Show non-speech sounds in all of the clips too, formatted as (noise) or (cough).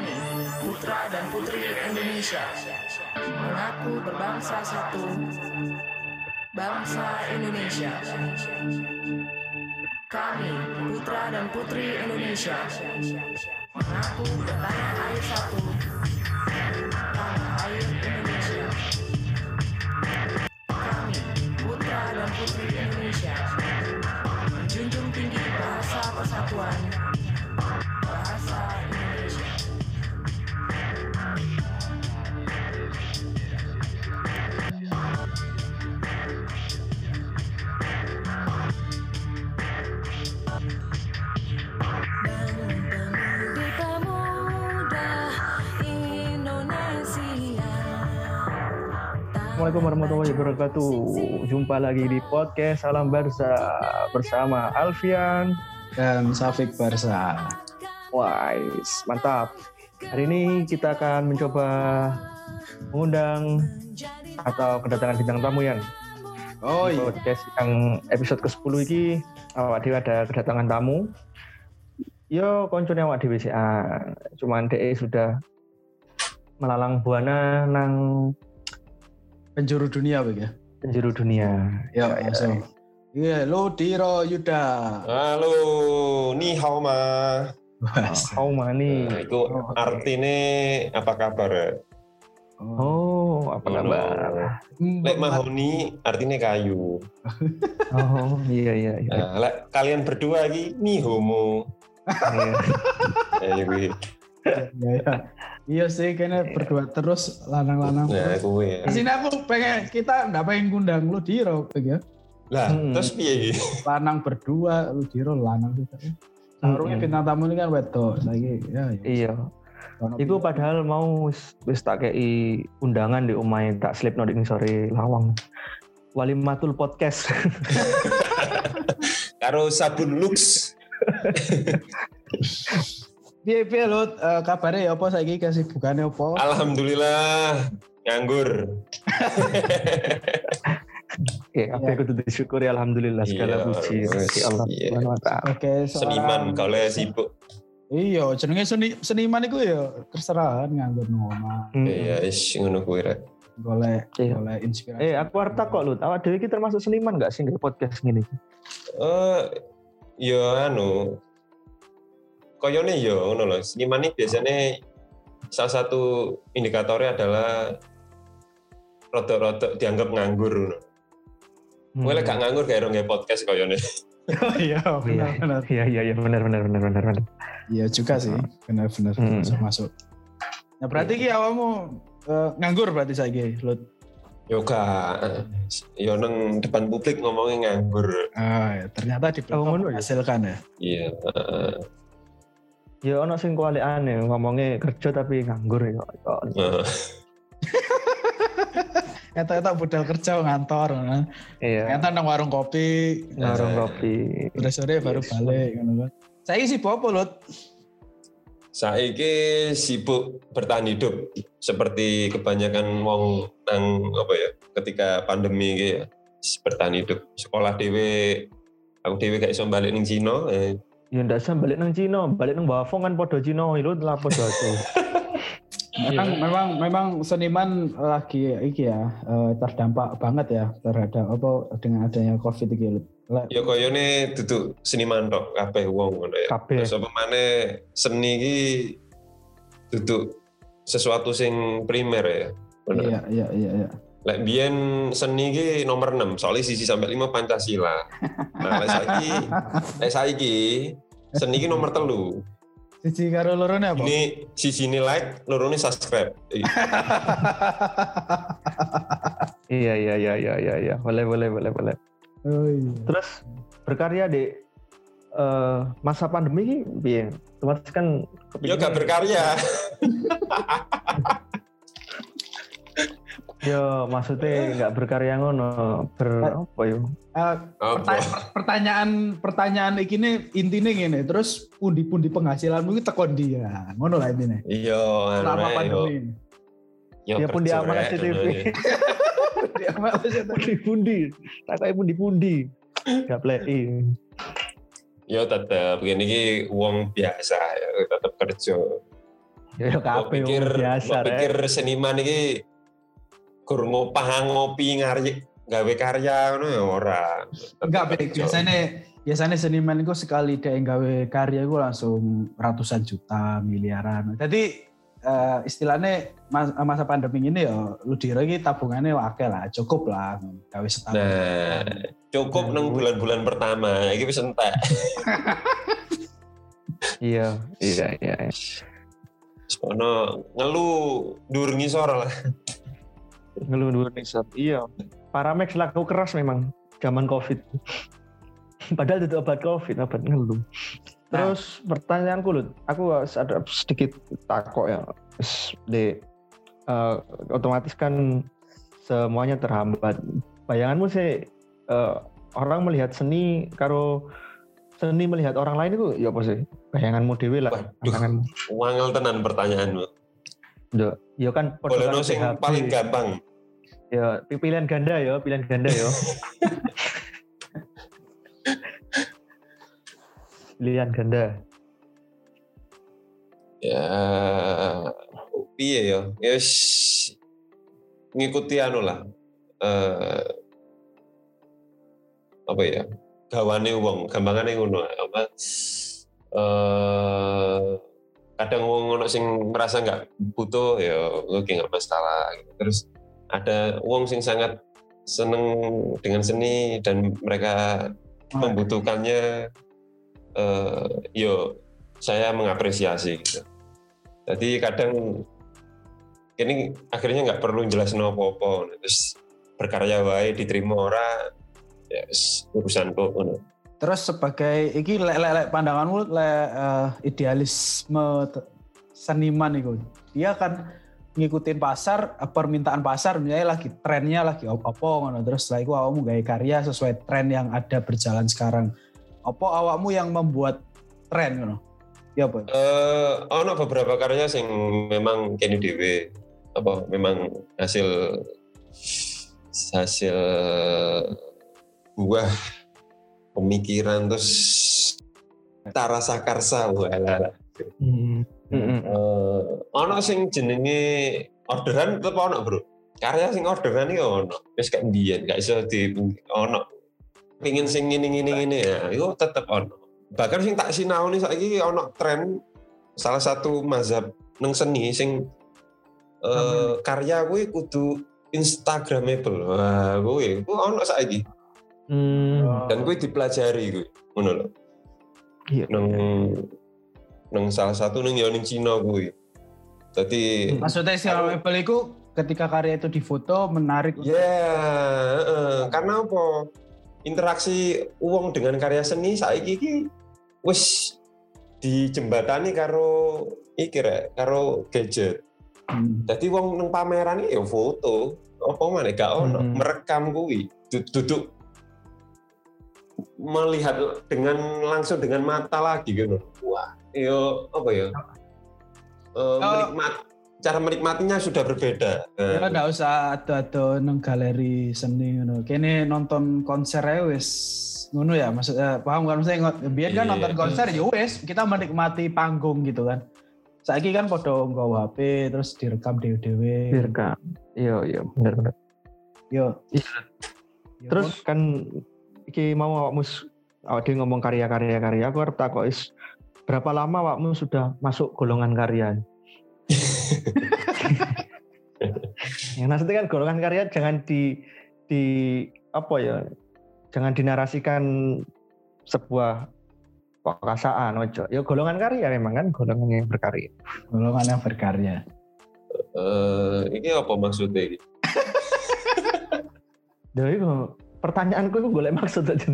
Kami, putra dan putri Indonesia, mengaku berbangsa satu, bangsa Indonesia. Kami, putra dan putri Indonesia, mengaku bertanah air satu, tanah air Indonesia. Assalamualaikum warahmatullahi wabarakatuh. Jumpa lagi di podcast Salam Barsa bersama Alfian. dan Safik Barsa. Wais, mantap. Hari ini kita akan mencoba mengundang atau kedatangan bintang tamu yang Oh di iya, podcast yang episode ke-10 ini awak dewe ada kedatangan tamu. Yo koncone awak dewe sih. ah, Cuman DE sudah melalang buana nang penjuru dunia begitu. penjuru dunia. Ya, langsung. Iya, lo Diro Yuda. Halo, ni hao ma. Mas. Oh, mani. Nah, itu artinya apa kabar? Oh, apa kabar? Lek mahoni artinya kayu. Oh, iya iya iya. Nah, lek kalian berdua lagi ni homo. Iya. Kuwi. Iya, iya. Iya sih, kayaknya berdua terus lanang-lanang. Nah, kuwi. Di sini aku pengen kita nggak pengen ngundang lu Diro, begitu. Lah, Hmm. terus piye iki? Lanang berdua, lu Diro lanang juga. Seharusnya Hmm. bintang tamu ini kan wedok, lagi ya. ya. Iya. Iku bintang- padahal mau wis- wis tak kei undangan di umai tak slip no di sore lawang. Walimatul podcast. (laughs) Karo sabun Lux. (laughs) Piye piye lu eh, kabarnya ya apa saiki kesibukannya apa? Alhamdulillah nganggur. Oke, apa Iya. yang kudu disyukuri alhamdulillah segala Iya, puji bagi Allah iya. Subhanahu wa taala. Oke, Seniman kalau sibuk. Iya, jenenge seni, seniman itu ya terserah nganggur ngomong, Hmm. Iya, is ngono kuwi rek. golek Iya. golek inspirasi. Eh, aku arta kok lu. Awak dhewe iki termasuk seniman gak sih podcast gini? Eh, ya anu, koyone ya ngono loh. Seniman ini biasanya salah satu indikatornya adalah rodok-rodok dianggap nganggur. ngono. Hmm. Gue gak nganggur kayak orang podcast koyone. (laughs) Oh iya, Iya, benar benar. iya iya iya benar benar benar benar benar. Iya juga sih, benar benar Hmm. masuk masuk. Nah, berarti ki awakmu eh, nganggur berarti saiki, Lut. Yoga, yo neng depan publik ngomongnya nganggur. Ah, ya, ternyata di Oh, ngono ya? ya. Iya. eh, Ya ono sing kualikane ngomongnya kerja tapi nganggur ya. ya. eh. Eta-eta budal kerja ngantor, kan. Iya. Ternyata nang warung kopi, Warung Eh. kopi. sore-sore baru Yes. balik ngono kan. Saya sih apa, Lut? Saiki sibuk bertahan hidup seperti kebanyakan wong nang apa ya ketika pandemi iki ya bertahan hidup sekolah dewe aku dewe gak iso balik ning Cina eh, Ya ndak usah balik nang Cina, balik nang Bafong kan podo Cina, itu lah podo aku. (laughs) Memang memang memang seniman lagi iki ya eh, terdampak banget ya terhadap apa dengan adanya Covid iki. Ya koyone duduk seniman tok kabeh wong ngono ya Kabeh. terus apa maneh seni iki duduk sesuatu sing primer ya bener Iya iya iya iya. Lek biyen seni iki nomor 6, soalnya sisi sampai 5 Pancasila. Nah, lek saiki lek saiki seni iki nomor telu. Siji karo lorone apa? Ini sisi ini like, loro ini subscribe. Ih, (laughs) Iya iya iya iya iya iya. Boleh boleh boleh boleh. Oh, iya. Terus berkarya di eh, masa pandemi ini piye? Otomatis kan Ya gak berkarya. (laughs) Yo maksudnya nggak berkarya ngono, ber apa yo? Eh, Apa? pertanya- pertanyaan pertanyaan iki nih intinya gini terus pundi-pundi penghasilanmu itu tekon dia ngono lah intinya Iya, selama ae, yo. pandemi Ya pun di amal ya. Dia malah sih, Pundi-pundi, tak kayak pundi-pundi. Gak play. Ya tetep, begini iki wong biasa ya, tetep kerja. Ya kabeh pikir, biasa pikir seniman ini gur ngopah ngopi ngari gawe karya ngono ya ora. Enggak, biasanya biasanya seniman itu sekali dia gawe karya itu langsung ratusan juta, miliaran. Jadi eh, istilahnya mas- masa pandemi ini ya lu dira iki tabungannya wakil lah, cukup lah gawe setahun. Nah, cukup Nah, nang gue- bulan-bulan pertama iki wis entek. (laughs) Iya, iya, iya. iya. Ono ngelu dur ngisor lah. Ngeluh nisab. Iya. Paramex laku keras memang zaman Covid. (laughs) Padahal itu obat Covid, obat ngeluh. Terus pertanyaanku Lut, aku ada sedikit takut ya. Di eh, otomatis kan semuanya terhambat. Bayanganmu sih eh, orang melihat seni karo seni melihat orang lain itu ya apa sih? Bayanganmu dewe lah. Waduh. Wangel tenan pertanyaanmu. Ya, ya kan Boleh podo karo no sing paling gampang. Ya, pi- pilihan ganda ya, pilihan ganda ya. (laughs) pilihan ganda. Ya piye ya? Yes ngikuti anu lah. Eh apa ya? Gawane wong, gampangane ngono. Apa eh kadang wong ono sing merasa nggak butuh ya oke nggak masalah gitu. Terus ada wong sing sangat seneng dengan seni dan mereka membutuhkannya eh yo saya mengapresiasi gitu. Jadi kadang ini akhirnya nggak perlu jelasin apa-apa terus berkarya wae diterima ora ya urusan kok. Terus sebagai iki lek lek, lek pandanganmu lek eh, idealisme seniman itu, dia kan ngikutin pasar, eh, permintaan pasar misalnya lagi trennya lagi opo ngono terus setelah itu awakmu gawe karya sesuai tren yang ada berjalan sekarang. Apa awakmu yang membuat tren ngono? Ya apa? Eh ono beberapa karya sing memang kene dhewe apa memang hasil hasil buah pemikiran terus tara sakarsa wala Hmm. Eh, ono sing jenenge orderan tetep ono, Bro. Karya sing orderan iki ono. Wis gak mbiyen, gak iso di ono. Pengin sing ngene-ngene ngene ya, iku tetep ono. Bahkan sing tak sinaoni saiki ono tren salah satu mazhab neng seni sing eh, karya kuwi kudu instagramable. Wah, kuwi kuwi ono saiki. Hmm. Dan kuwi dipelajari kuwi. Ngono lho. Iya. Neng neng salah satu neng ya ning Cina kuwi. Dadi Maksudnya Instagramable itu ketika karya itu difoto menarik. Ya, heeh. karena apa? Interaksi uang dengan karya seni saiki iki wis dijembatani karo iki rek, karo gadget. Hmm. Jadi wong nang pameran ya foto, apa maneh gak ono, Hmm. merekam kuwi. Du- Duduk melihat dengan langsung dengan mata lagi gitu. Wah, yo apa ya? Eh, menikmat cara menikmatinya sudah berbeda. Ya Nah, nggak usah ada-ada nang galeri seni ngono. Kene nonton konser ae wis ngono ya maksudnya paham kan maksudnya ngot- biar kan Iya. nonton konser ya wis kita menikmati panggung gitu kan. Saiki kan podo nggawa HP terus direkam dhewe-dhewe. Direkam. Iya, iya. Yo. Iya. Yo, Terus kan iki mau awakmu s- awak dhewe ngomong karya-karya karya, aku arep takok is berapa lama awakmu sudah masuk golongan karya? ya maksudnya kan golongan karya jangan di di apa ya? Jangan dinarasikan sebuah kekasaan ojo. Ya golongan karya memang kan golongan yang berkarya. golongan yang berkarya. eh, ini apa maksudnya ini? Jadi kok pertanyaanku itu golek maksud aja.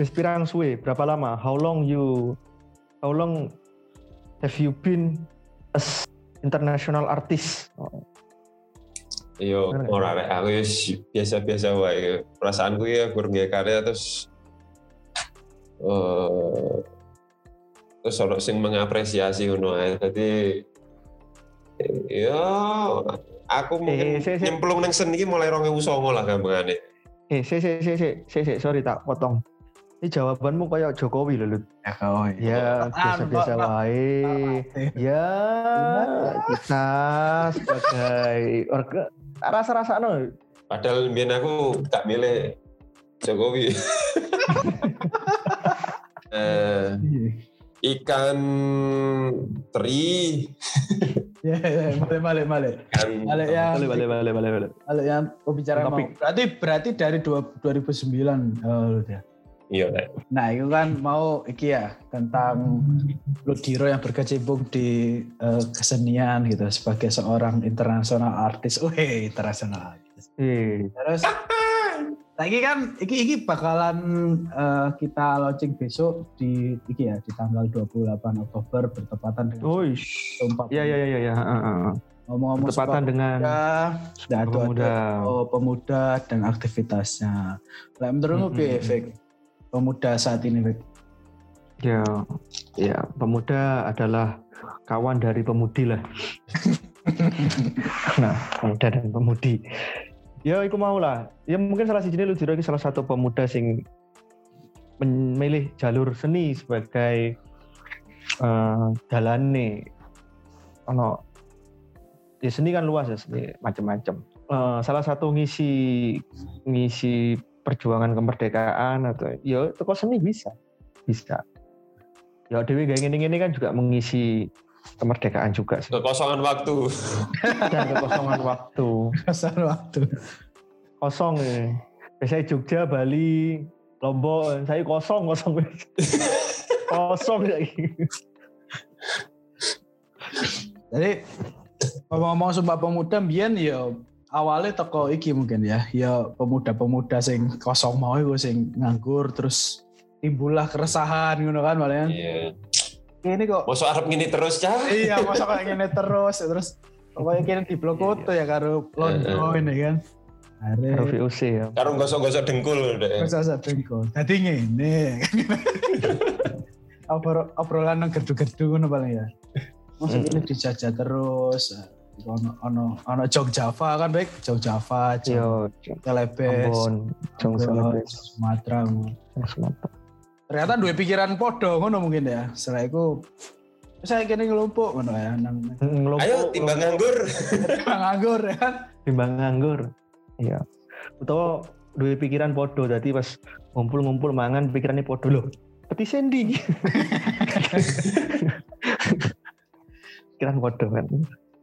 Wis (laughs) pirang suwe, berapa lama? How long you how long have you been as international artist? Oh, Yo, ora rek aku biasa-biasa wae. Perasaanku ya nggih karya terus eh terus ono sing mengapresiasi ngono ae. Dadi ya aku mungkin Eh, si- si- nyemplung nang seni iki mulai 2009 lah gampangane. Eh, si, si, si, si, si, si, sorry tak potong. Ini jawabanmu kayak Jokowi loh, Lut. Ya kau. Ya, biasa-biasa Pak. wae. Ya, kita sebagai warga rasa-rasa no. Padahal biar aku gak milih Jokowi. (laughs) Eh, ikan teri, (laughs) Ya, ya, balik balik balik. ikan Balik ya. Balik, balik, balik, balik, balik. Balik yang pembicaraan mau. Berarti berarti dari dua- 2009 oh, ya. Iya. Nah, itu kan mau iki ya tentang Ludiro yang berkecimpung di eh, kesenian gitu sebagai seorang internasional artis. Wih, internasional artis. Eh, Terus lagi kan iki iki bakalan eh, kita launching besok di iki ya di tanggal 28 Oktober bertepatan dengan oh, Sumpah ya, ya, ya, ya, ya. heeh. Ngomong-ngomong Bertepatan dengan Pemuda, nah, pemuda. ada oh, pemuda dan aktivitasnya. Lah menurutmu piye, Fik? Pemuda saat ini, Fik? Ya, ya, pemuda adalah kawan dari pemudi lah. (laughs) nah, pemuda dan pemudi. Ya, aku mau lah. Ya mungkin salah siji lu iki salah satu pemuda sing memilih jalur seni sebagai eh jalane ono ya seni kan luas ya seni macam-macam. Eh, salah satu ngisi ngisi perjuangan kemerdekaan atau ya toko seni bisa bisa ya Dewi gak ini ini kan juga mengisi kemerdekaan juga sih Kekosongan waktu. dan kekosongan waktu Kesan waktu. kosong ya biasanya Jogja Bali Lombok saya kosong kosong kosong ya Jadi ngomong-ngomong sumpah pemuda mbiyen ya awalnya toko iki mungkin ya. Ya pemuda-pemuda sing kosong mau iku sing nganggur terus timbullah keresahan ngono kan malah. Iya. Ini kok Masa arep ngini terus, Cah? iya masa kayak gini terus terus pokoknya kini di blok foto ya karo Londo ini kan. Karo VOC ya Karo gosok-gosok dengkul deh. Satu kok. Tadi ngene. (laughs) Obrol obrolan nang gerdu-gerdu ngono paling ya. Masa ini dijajah terus. Ono ono ono Jog Java kan baik Jog Java, Jog yo Telebes, Ambon Jongsel Ambon, Sumatera. ngono. Sumatera Ternyata dua pikiran podo ngono mungkin ya. Setelah itu saya kini ngelumpuk ngono ya nang Ngelompok- Ayo timbang nganggur. (laughs) nganggur ya kan. timbang nganggur iya utawa duwe pikiran podo jadi pas ngumpul-ngumpul mangan pikirannya podo loh peti sendi (laughs) pikiran podo kan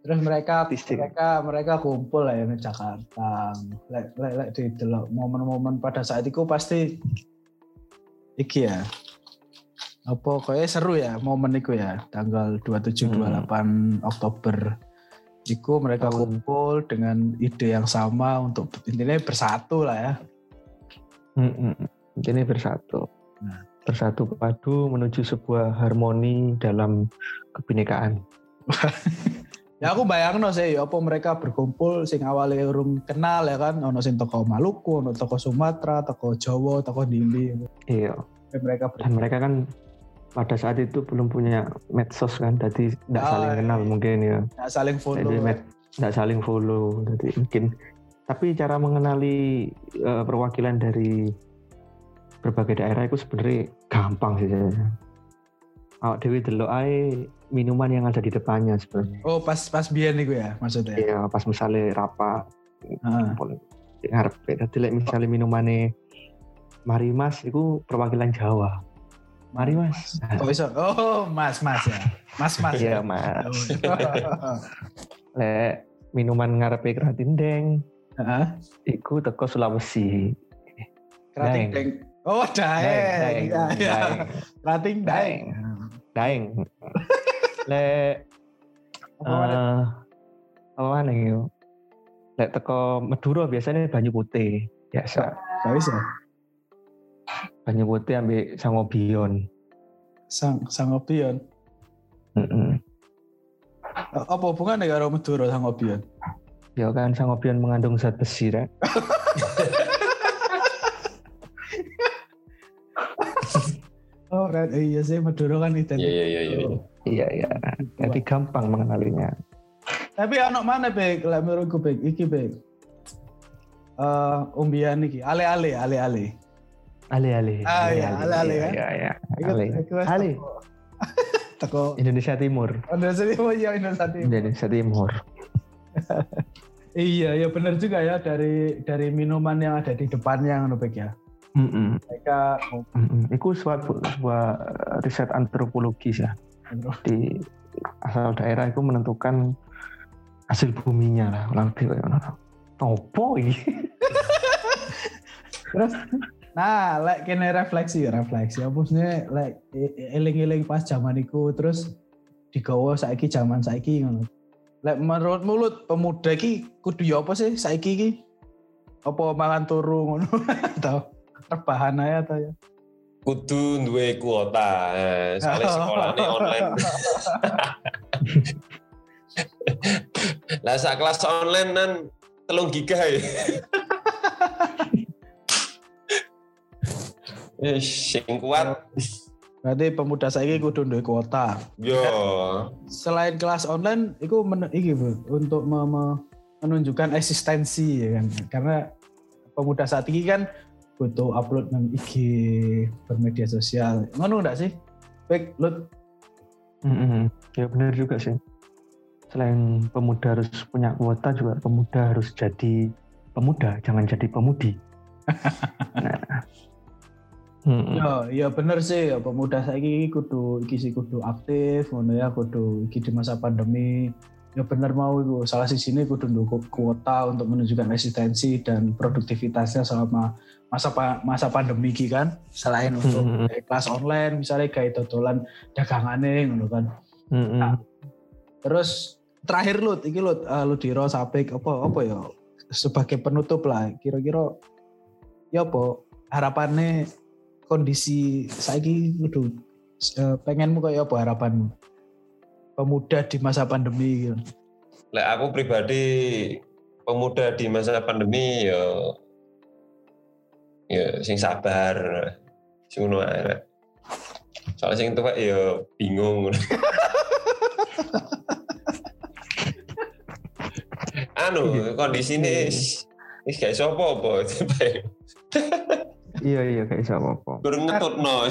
Terus mereka Artistik. mereka mereka kumpul lah ya di Jakarta. Lek lek lek di delok momen-momen pada saat itu pasti iki ya. Apa kayak seru ya momen itu ya tanggal 27 28 Oktober. Iku mereka Tahun. kumpul dengan ide yang sama untuk intinya bersatu lah ya. Mm-mm. ini bersatu Nah. bersatu padu menuju sebuah harmoni dalam kebinekaan (laughs) Ya aku bayang sih, apa mereka berkumpul sing awalnya urung kenal ya kan, ono sing toko Maluku, ono toko Sumatera, toko Jawa, toko Dili. iya Dan mereka ber- dan mereka kan pada saat itu belum punya medsos kan jadi tidak Ah, saling kenal iya. mungkin ya Nah, saling follow. jadi med- tidak saling follow jadi mungkin tapi cara mengenali eh, perwakilan dari berbagai daerah itu sebenarnya gampang sih. Awak Dewi delok ae minuman yang ada di depannya sebenarnya. Oh pas pas biyen niku ya maksudnya. Iya, pas misalnya rapat di ngarepe. Dadi lek misalnya minumane Mari Mas itu perwakilan Jawa. Mari Mas. Nah, Oh iso. Oh mas mas ya. Mas mas. Iya, ya. Mas. (laughs) Lek minuman ngarepe Kratindeng Heeh. iku teko Sulawesi. Kerating Daeng. deng. Oh daeng. Daeng, Iya, iya. daeng, daeng. daeng. Lek Apa mana? eh apa mana yo? Lek teko Madura biasanya banyu putih biasa. Gak bisa. Banyu putih ambil sangobion. Sang sang opion. Mm-mm. Apa hubungannya karo Madura sang opion? Ya kan sangobion mengandung zat besi rek. (laughs) iya sih Madura kan Iya identik. iya iya iya. Iya iya. Jadi gampang mengenalinya. Tapi anak mana Bek? Lah menurutku Bek, iki Bek. Eh umbian iki, ale-ale, ale-ale. Ale ale. Ah, iya, ale, ale, Iya, ya. iya, iya. Ale. Ale. teko- (laughs) Teko Indonesia Timur. Indonesia Timur ya Indonesia Timur. Indonesia Timur. (laughs) Iya, ya benar juga ya dari dari minuman yang ada di depannya ngono Bek, ya. Mm-mm. Mereka. Itu suatu sebuah riset antropologis ya. Di asal daerah itu menentukan hasil buminya lah. Lebih kayak ngono. Opo iki? Terus nah, lek kene refleksi refleksi apa maksudnya lek e- e- eling-eling pas zaman iku terus digawa saiki zaman saiki ngono. Lek menurut mulut pemuda iki kudu ya apa sih saiki iki? Apa mangan turu ngono (laughs) atau rebahan aja atau ya? kudu duwe kuota eh, soalnya (laughs) sekolahnya online (laughs) lah saat kelas online kan telung giga ya (laughs) Eh, sing kuat Berarti pemuda saiki kudu duwe kuota. yo Selain kelas online, itu men iki, Bu, untuk me- me- menunjukkan eksistensi ya kan. Karena pemuda saat ini kan butuh upload nang IG bermedia sosial. Ngono enggak sih? Baik, Lut. Mm-mm. Ya benar juga sih. Selain pemuda harus punya kuota juga pemuda harus jadi pemuda, jangan jadi pemudi. (laughs) nah. Mm-mm. Ya, ya bener sih ya pemuda saiki kudu iki sih kudu aktif ngono ya kudu iki di masa pandemi. Ya bener mau itu salah sisi ini kudu ndukung kuota untuk menunjukkan eksistensi dan produktivitasnya selama masa masa pandemi iki kan. Selain untuk kayak kelas online misalnya kayak dodolan dagangane ngono kan. Mm-mm. Terus terakhir Lut, iki Lut, uh, Ludiro Sapik apa apa ya sebagai penutup lah kira-kira ya apa harapannya kondisi saiki kudu uh, pengenmu kayak apa harapanmu pemuda di masa pandemi gitu. Lek aku pribadi pemuda di masa pandemi ya ya sing sabar sing ngono. Soalnya sing tuwek ya bingung. (laughs) anu kondisi ini wis gak iso apa-apa (laughs) Iya iya kayak sama apa. Kurang ngetutno.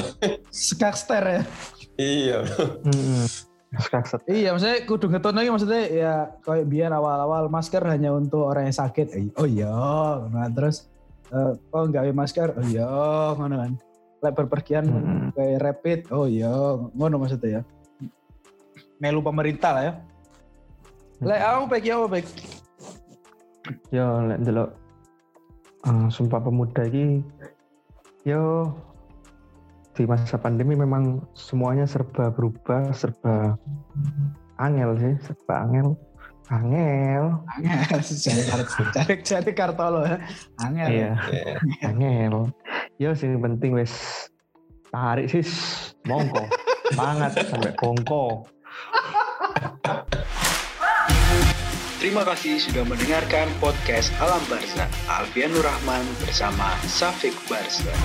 Skakster ya. Iya. Iya, maksudnya kudu ngetun lagi maksudnya ya kayak biar awal-awal masker hanya untuk orang yang sakit. Eh, Oh iya, nah terus eh oh nggak masker, oh iya, ngono kan. Lek berpergian Mm-mm. kayak rapid, oh iya, ngono maksudnya ya. Melu pemerintah lah ya. Lek aku baik ya baik? Ya lek delok eh, sumpah pemuda iki yo di masa pandemi memang semuanya serba berubah, serba angel sih, serba angel. Angel. Angel, (laughs) cari cari kartolo ya. Angel. Iya, Iya. (laughs) angel. Yo sing penting wis tarik sis mongko. Semangat sampai bongko. Terima kasih sudah mendengarkan podcast Alam Barza. Alfian Nurrahman bersama Safik Barza.